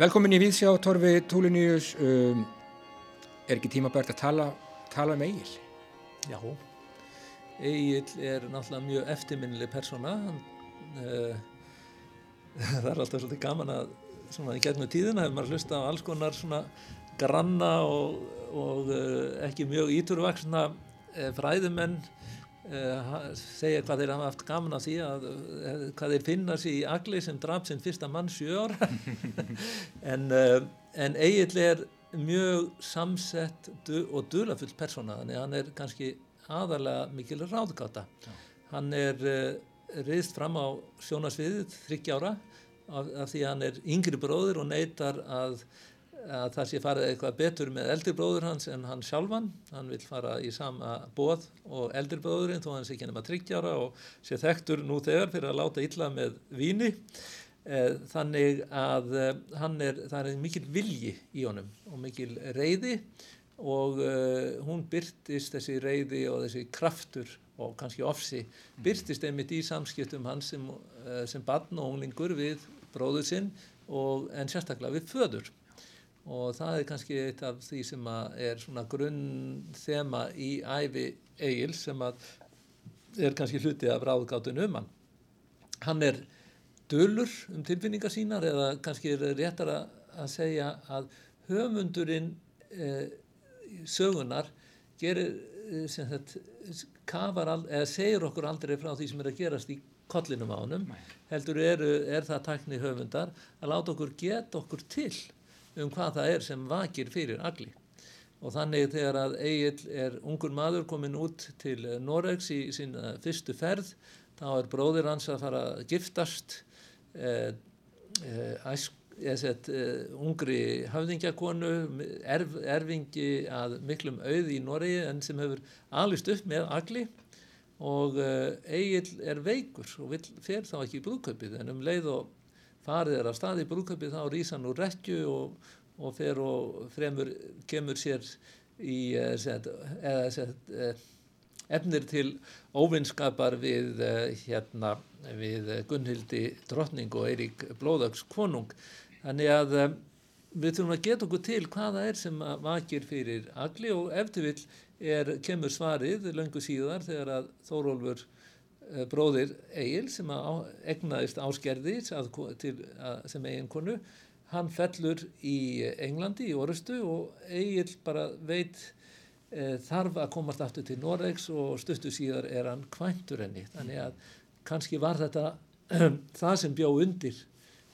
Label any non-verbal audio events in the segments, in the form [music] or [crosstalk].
Velkomin í Víðsjá, Torfi Túliníus. Um, er ekki tímabært að tala, tala um Egil? Já, Egil er náttúrulega mjög eftirminnileg persóna. Uh, [laughs] það er alltaf svolítið gaman að svona í gegnum tíðina hefur maður hlusta á alls konar svona granna og, og uh, ekki mjög íturvaksna uh, fræðumenn segja hvað þeir hafa haft gaman að því að hvað þeir finna sér í agli sem draf sinn fyrsta mann sjö ára [laughs] en, en Egil er mjög samsett og dulafull persóna þannig að hann er kannski aðalega mikil ráðgáta Já. hann er riðst fram á sjónasviðið þryggjára af, af því að hann er yngri bróður og neytar að að það sé farið eitthvað betur með eldri bróður hans en hann sjálfan. Hann vil fara í sama bóð og eldri bróðurinn þó hann sé ekki nema tryggjara og sé þekktur nú þegar fyrir að láta illa með víni. Þannig að hann er það er mikil vilji í honum og mikil reyði og hún byrtist þessi reyði og þessi kraftur og kannski ofsi byrtist einmitt í samskiptum hans sem, sem barn og unglingur við bróður sinn og en sérstaklega við föður og það er kannski eitt af því sem er svona grunn þema í æfi Egil sem er kannski hluti af ráðgátun um hann. Hann er dölur um tilfinningar sínar eða kannski er réttar að segja að höfundurinn eh, sögunar gerir eh, sem þetta kafar eða segir okkur aldrei frá því sem er að gerast í kollinum á honum. Heldur er, er það takni höfundar að láta okkur geta okkur til um hvað það er sem vakir fyrir agli. Og þannig þegar að Egil er ungur maður komin út til Noregs í sín fyrstu ferð, þá er bróðir hans að fara að giftast eh, eh, Sett, uh, ungri hafðingjakonu erf, erfingi að miklum auð í Noregi en sem hefur alist upp með agli og uh, Egil er veikur og vil, fer þá ekki í brúðkaupið en um leið og farið er af staði í brúðkaupið þá rýsa hann úr rekju og, og fer og fremur kemur sér í uh, set, eða set, efnir til óvinnskapar við hérna við Gunnhildi drottning og Eirík Blóðags konung. Þannig að við þurfum að geta okkur til hvaða er sem vakir fyrir agli og eftir vill er, kemur svarið löngu síðar þegar að Þórólfur bróðir Egil sem að egnaðist áskerði sem eiginkonu, hann fellur í Englandi í orustu og Egil bara veit uh, þarf að komast aftur til Noregs og stuttu síðar er hann kvæntur henni. Þannig að kannski var þetta [clears throat] það sem bjó undir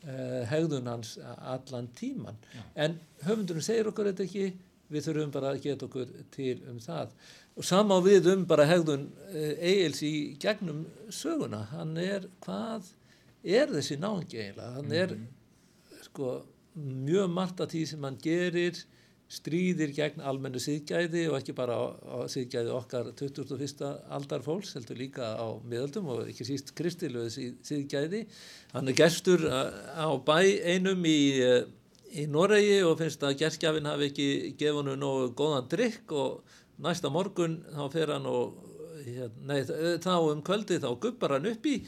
Uh, hegðun hans allan tíman Já. en höfundurinn segir okkur þetta ekki við þurfum bara að geta okkur til um það og samá við um bara hegðun uh, Egil's í gegnum söguna, hann er hvað er þessi náðingi eiginlega hann er mm -hmm. sko mjög margt að því sem hann gerir stríðir gegn almennu síðgæði og ekki bara á, á síðgæði okkar 21. aldar fólks, heldur líka á miðaldum og ekki síst kristilöðu síðgæði. Hann er gestur á bæ einum í, í Noregi og finnst að gerskjafin hafi ekki gefið hann nógu góðan drikk og næsta morgun þá fer hann og Nei, þá um kvöldi þá guppar hann upp í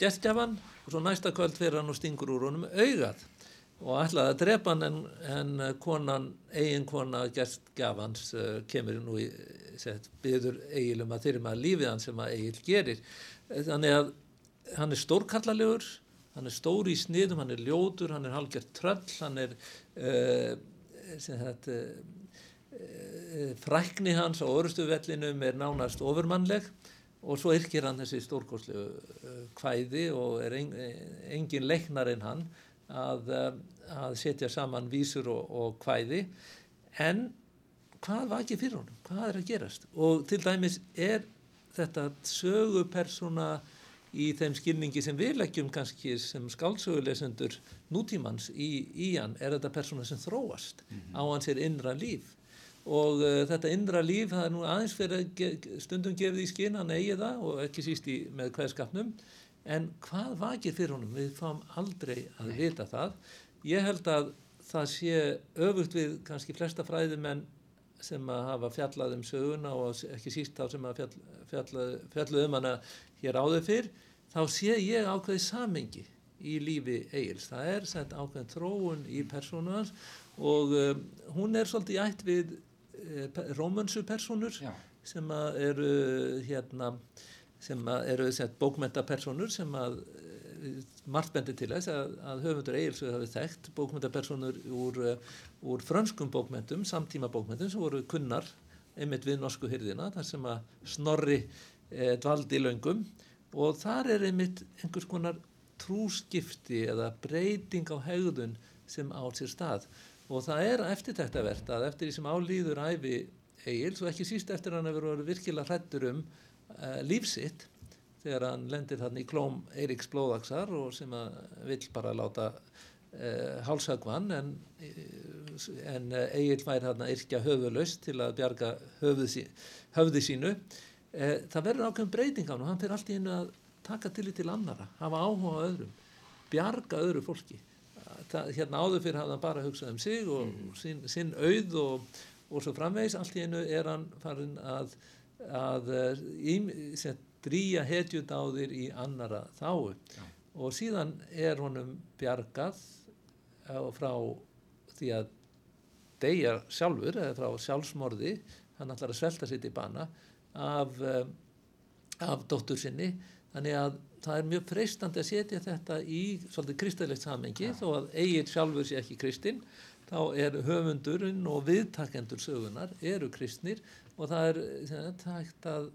gerskjafan og svo næsta kvöld fer hann og stingur úr honum augað og ætlaði að drepa hann en, en eh, konan, eigin kona gestgafans uh, eh, kemur nú í set, byður eigilum að þeirri maður lífið hann sem að eigil gerir. Þannig að hann er stórkallalegur hann er stóri í sniðum, hann er ljótur hann er halgjört tröll hann er uh, þetta, uh, frækni hans á orustuvellinum er nánast ofurmannleg og svo yrkir hann þessi stórkoslu kvæði og er en, engin leiknar en hann að, eh, að setja saman vísur og, og kvæði. En hvað var ekki fyrir honum, hvað er að gerast? Og til dæmis er þetta sögupersona í þeim skilningi sem við leggjum kannski sem skálsögulesendur nútímans í, í hann er þetta persóna sem þróast mm -hmm. á hans er innra líf og uh, þetta innra líf það er nú aðeins fyrir ge stundum gefið í skinn hann eigi það og ekki síst í, með hverskapnum en hvað vakir fyrir honum? Við fáum aldrei að vita það. Ég held að það sé öfugt við kannski flesta fræðumenn sem að hafa fjallað um söguna og ekki síst þá sem að fjall, fjallað, fjallað um hana hér áður fyrr þá sé ég ákveði samengi í lífi Egil's. Það er sett ákveðin þróun í persónu hans og um, hún er svolítið ætt við rómönsu personur Já. sem eru hérna sem eru bókmentapersonur sem að eh, margt bendir til þess að, að höfundur Egilsöð hafi þekkt bókmentapersonur úr, eh, úr frönskum bókmentum, samtíma bókmentum sem voru kunnar einmitt við norsku hyrðina þar sem að Snorri e, dvaldi löngum og þar er einmitt einhvers konar trúskipti eða breyting á hegðun sem á sér stað og það er eftirtæktavert að eftir því sem álýður æfi Egils og ekki síst eftir hann hefur verið virkilega hrættur um uh, lífsitt þegar hann lendir þarna í klóm Eiríks Blóðaksar og sem að vill bara láta uh, hálsagvann en, en uh, Egil væri þarna yrkja höfuðlaust til að bjarga höfði, sí, höfði sínu. Uh, það verður ákveðum breyting á hann hann fyrir allt í einu að taka til í til annara hafa áhuga öðrum bjarga öðru fólki það, hérna áður fyrir hafði hann bara hugsað um sig og mm. sinn, sinn auð og, og svo framvegis allt í einu er hann farin að að uh, drýja hetjudáðir í annara þáu Já. og síðan er honum bjargað uh, frá því að deyja sjálfur eða frá sjálfsmorði hann ætlar að svelta sitt í bana af, uh, af dóttur sinni þannig að það er mjög freistandi að setja þetta í svolítið kristalegt samengi ja. þó að eigin sjálfur sé ekki kristinn þá er höfundurinn og viðtakendur sögunar eru kristnir og það er, það er, að,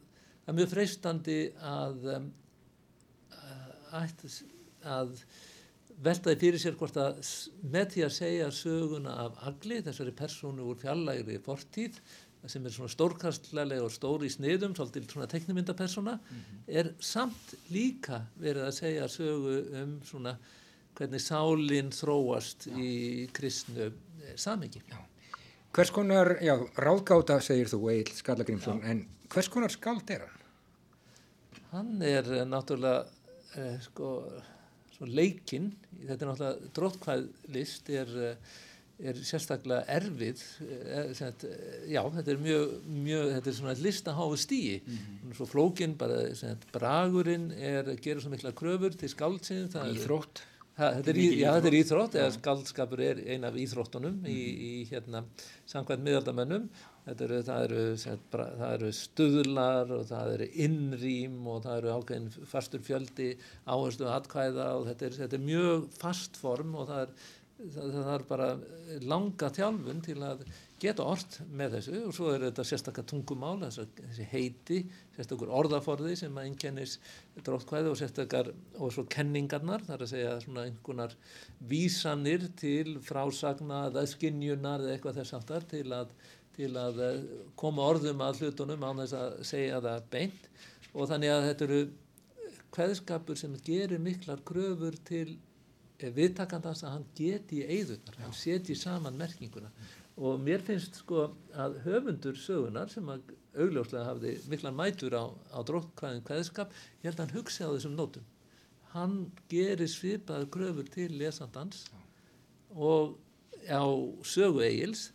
það er mjög freistandi að, um, að, að veltaði fyrir sér hvort að með því að segja söguna af agli, þessari persónu úr fjallægri fortíð sem er svona stórkastlega og stóri í sniðum, svolítið svona teknimyndapersona, mm -hmm. er samt líka verið að segja sögu um svona hvernig sálinn þróast já. í kristnu samengi. Já. Hvers konar, já, ráðgáta segir þú, Egil Skallagrímsson, en hvers konar skald er hann? Hann er uh, náttúrulega, uh, sko, leikinn, þetta er náttúrulega, dróttkvæðlist er, uh, er sérstaklega erfið, set, já, þetta er mjög, mjög, þetta er svona listaháfu stíi, mm -hmm. svo flókinn, bara, set, bragurinn er, gerur svo mikla kröfur til skáldsinn. Íþrótt. Ha, þetta, er í, já, þetta er íþrótt, eða skaldskapur er ein af íþróttunum mm. í, í hérna, samkvæmt miðaldamennum. Eru, það, eru, það eru stuðlar og það eru innrým og það eru ákveðin fastur fjöldi áherslu aðkvæða og þetta er, þetta er mjög fast form og það er, það, það er bara langa þjálfun til að geta orð með þessu og svo er þetta sérstaklega tungumál, þessi heiti, sérstaklega orðaforði sem að einnkennis dróttkvæði og sérstaklega og svo kenningarnar, þar að segja svona einhvernar vísanir til frásagna eða skinjunar eða eitthvað þess aftar til að, til að eh, koma orðum að hlutunum á þess að segja það beint. Og þannig að þetta eru hvaðskapur sem gerir miklar kröfur til viðtakandans að hann geti í eigðunar, hann seti saman merkinguna. Og mér finnst sko að höfundur sögunar sem að augljóslega hafði miklan mætur á, á dróttkvæðin kvæðskap, ég held að hann hugsi á þessum nótum. Hann gerir svipaður gröfur til lesandans og á sögu eigils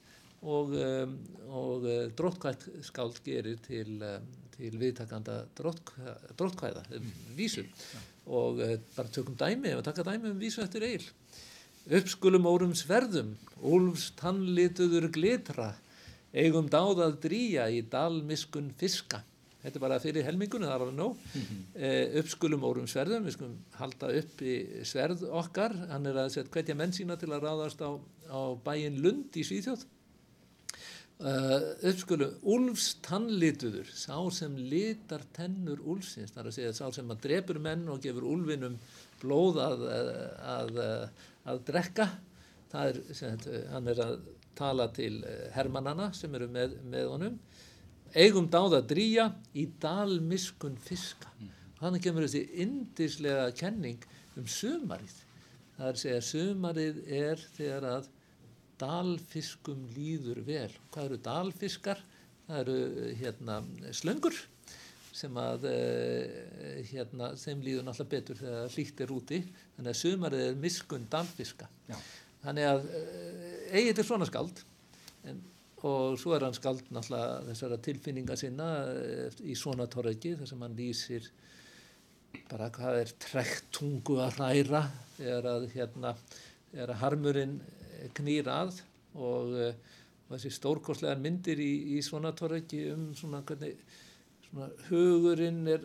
og, um, og uh, dróttkvæð skáld gerir til, um, til viðtakanda dróttkvæða, um, vísum og uh, bara tökum dæmi og taka dæmi um vísu eftir eigil uppskulum órum sverðum, úlfs tannlituður glitra, eigum dáðað dríja í dalmiskun fiska. Þetta er bara fyrir helmingunum, það er alveg nóg. Mm -hmm. e, uppskulum órum sverðum, við skulum halda upp í sverð okkar, hann er að setja hvetja menn sína til að ráðast á, á bæin Lund í Svíþjóð. Uh, e, uppskulum, úlfs tannlituður, sá sem litar tennur úlfsins, það er að segja sá sem að drefur menn og gefur úlfinum blóð að, að, að að drekka. Er, sagt, hann er að tala til eh, hermannana sem eru með, með honum. Eigum dáð að drýja í dalmiskun fiska. Mm. þannig kemur þessi indislega kenning um sumarið. Það er að segja að sumarið er þegar að dalfiskum líður vel hvað eru dalfiskar? það eru hérna slöngur sem að uh, hérna, þeim líður náttúrulega betur þegar hlýtt er úti þannig að sumarið er miskun dalfiska Já. þannig að uh, eigið er svona skald en, og svo er hann skald náttúrulega þessara tilfinninga sinna uh, í svona torregi þar sem hann lýsir bara hvað er trekktungu að hræra þegar að hérna að harmurinn knýr að og, uh, og þessi stórkostlegar myndir í, í svona torreki um svona hvernig svona hugurinn er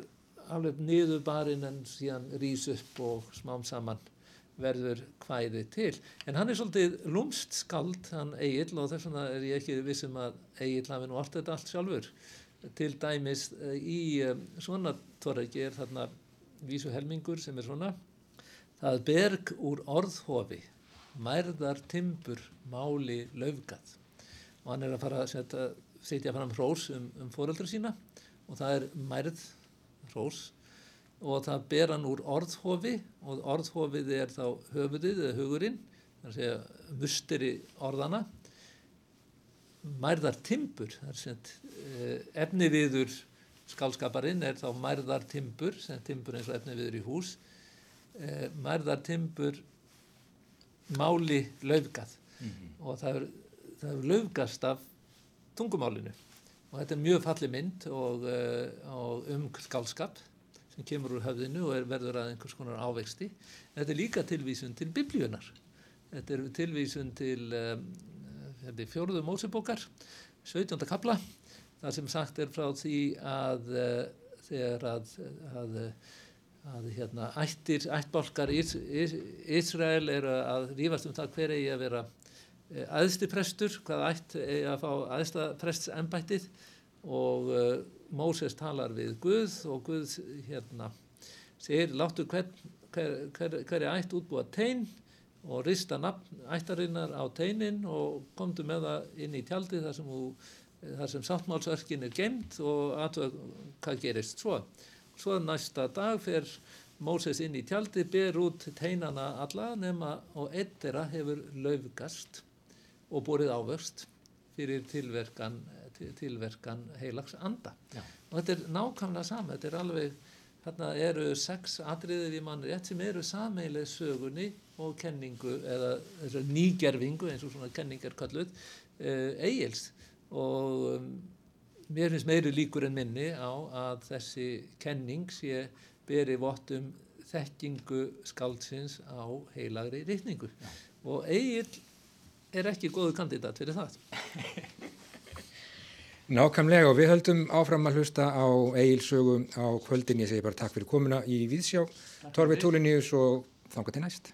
alveg niður barinn en síðan rýs upp og smám saman verður hvæði til. En hann er svolítið lumst skald, hann Egil, og þess vegna er ég ekki vissum að Egil hafi nú allt þetta allt sjálfur. Til dæmis eh, í um, svona torreki er þarna vísu helmingur sem er svona það berg úr orðhofi mærðar timbur máli laufgat. Og hann er að fara að setja, fram hrós um, um fóröldra sína og það er mærð hrós og það ber hann úr orðhofi og orðhofið er þá höfuðið eða hugurinn það er að segja musteri orðana mærðar timbur það er sem efni viður skálskaparinn er þá mærðar timbur sem timbur eins og efni viður í hús. Eh, mærðar timbur máli laufgað mm -hmm. og það er, það er laufgast af tungumálinu og þetta er mjög falli mynd og, uh, og um skálskap sem kemur úr höfðinu og er, verður að einhvers konar ávexti. Þetta er líka tilvísun til biblíunar. Þetta er tilvísun til um, fjóruðu mósebókar, 17. kapla, þar sem sagt er frá því að uh, þegar að, að að hérna, ættir, ættbálkar Ís, Ís, Ísrael eru að rífast um það hver eigi að vera aðstiprestur, hvað ætt eigi að fá aðstaprestembættið og uh, Móses talar við Guð og Guð hérna segir láttu hver, hver, hver, hverja ætt útbúa tein og rista nafn ættarinnar á teinin og komdu með það inn í tjaldi þar sem, sem sáttmálsörkin er gemd og aðtöða hvað gerist svo svo næsta dag fer Móses inn í tjaldi, ber út teinana alla nema og einn þeirra hefur laufgast og borið ávörst fyrir tilverkan, tilverkan heilags anda. Já. Og þetta er nákvæmlega sama, þetta er alveg, þarna eru sex atriðir í mann rétt sem eru sameileg sögunni og kenningu eða nýgerfingu eins og svona kenningar kalluð eh, eigils og um, mér finnst meiri líkur en minni á að þessi kenning sé beri vottum þekkingu skáldsins á heilagri rítningu ja. og Egil er ekki góðu kandidat fyrir það. [laughs] Nákvæmlega og við höldum áfram að hlusta á Egil sögu á kvöldin, ég segi bara takk fyrir komuna í Víðsjá, Torfi Túliníus og þanga til næst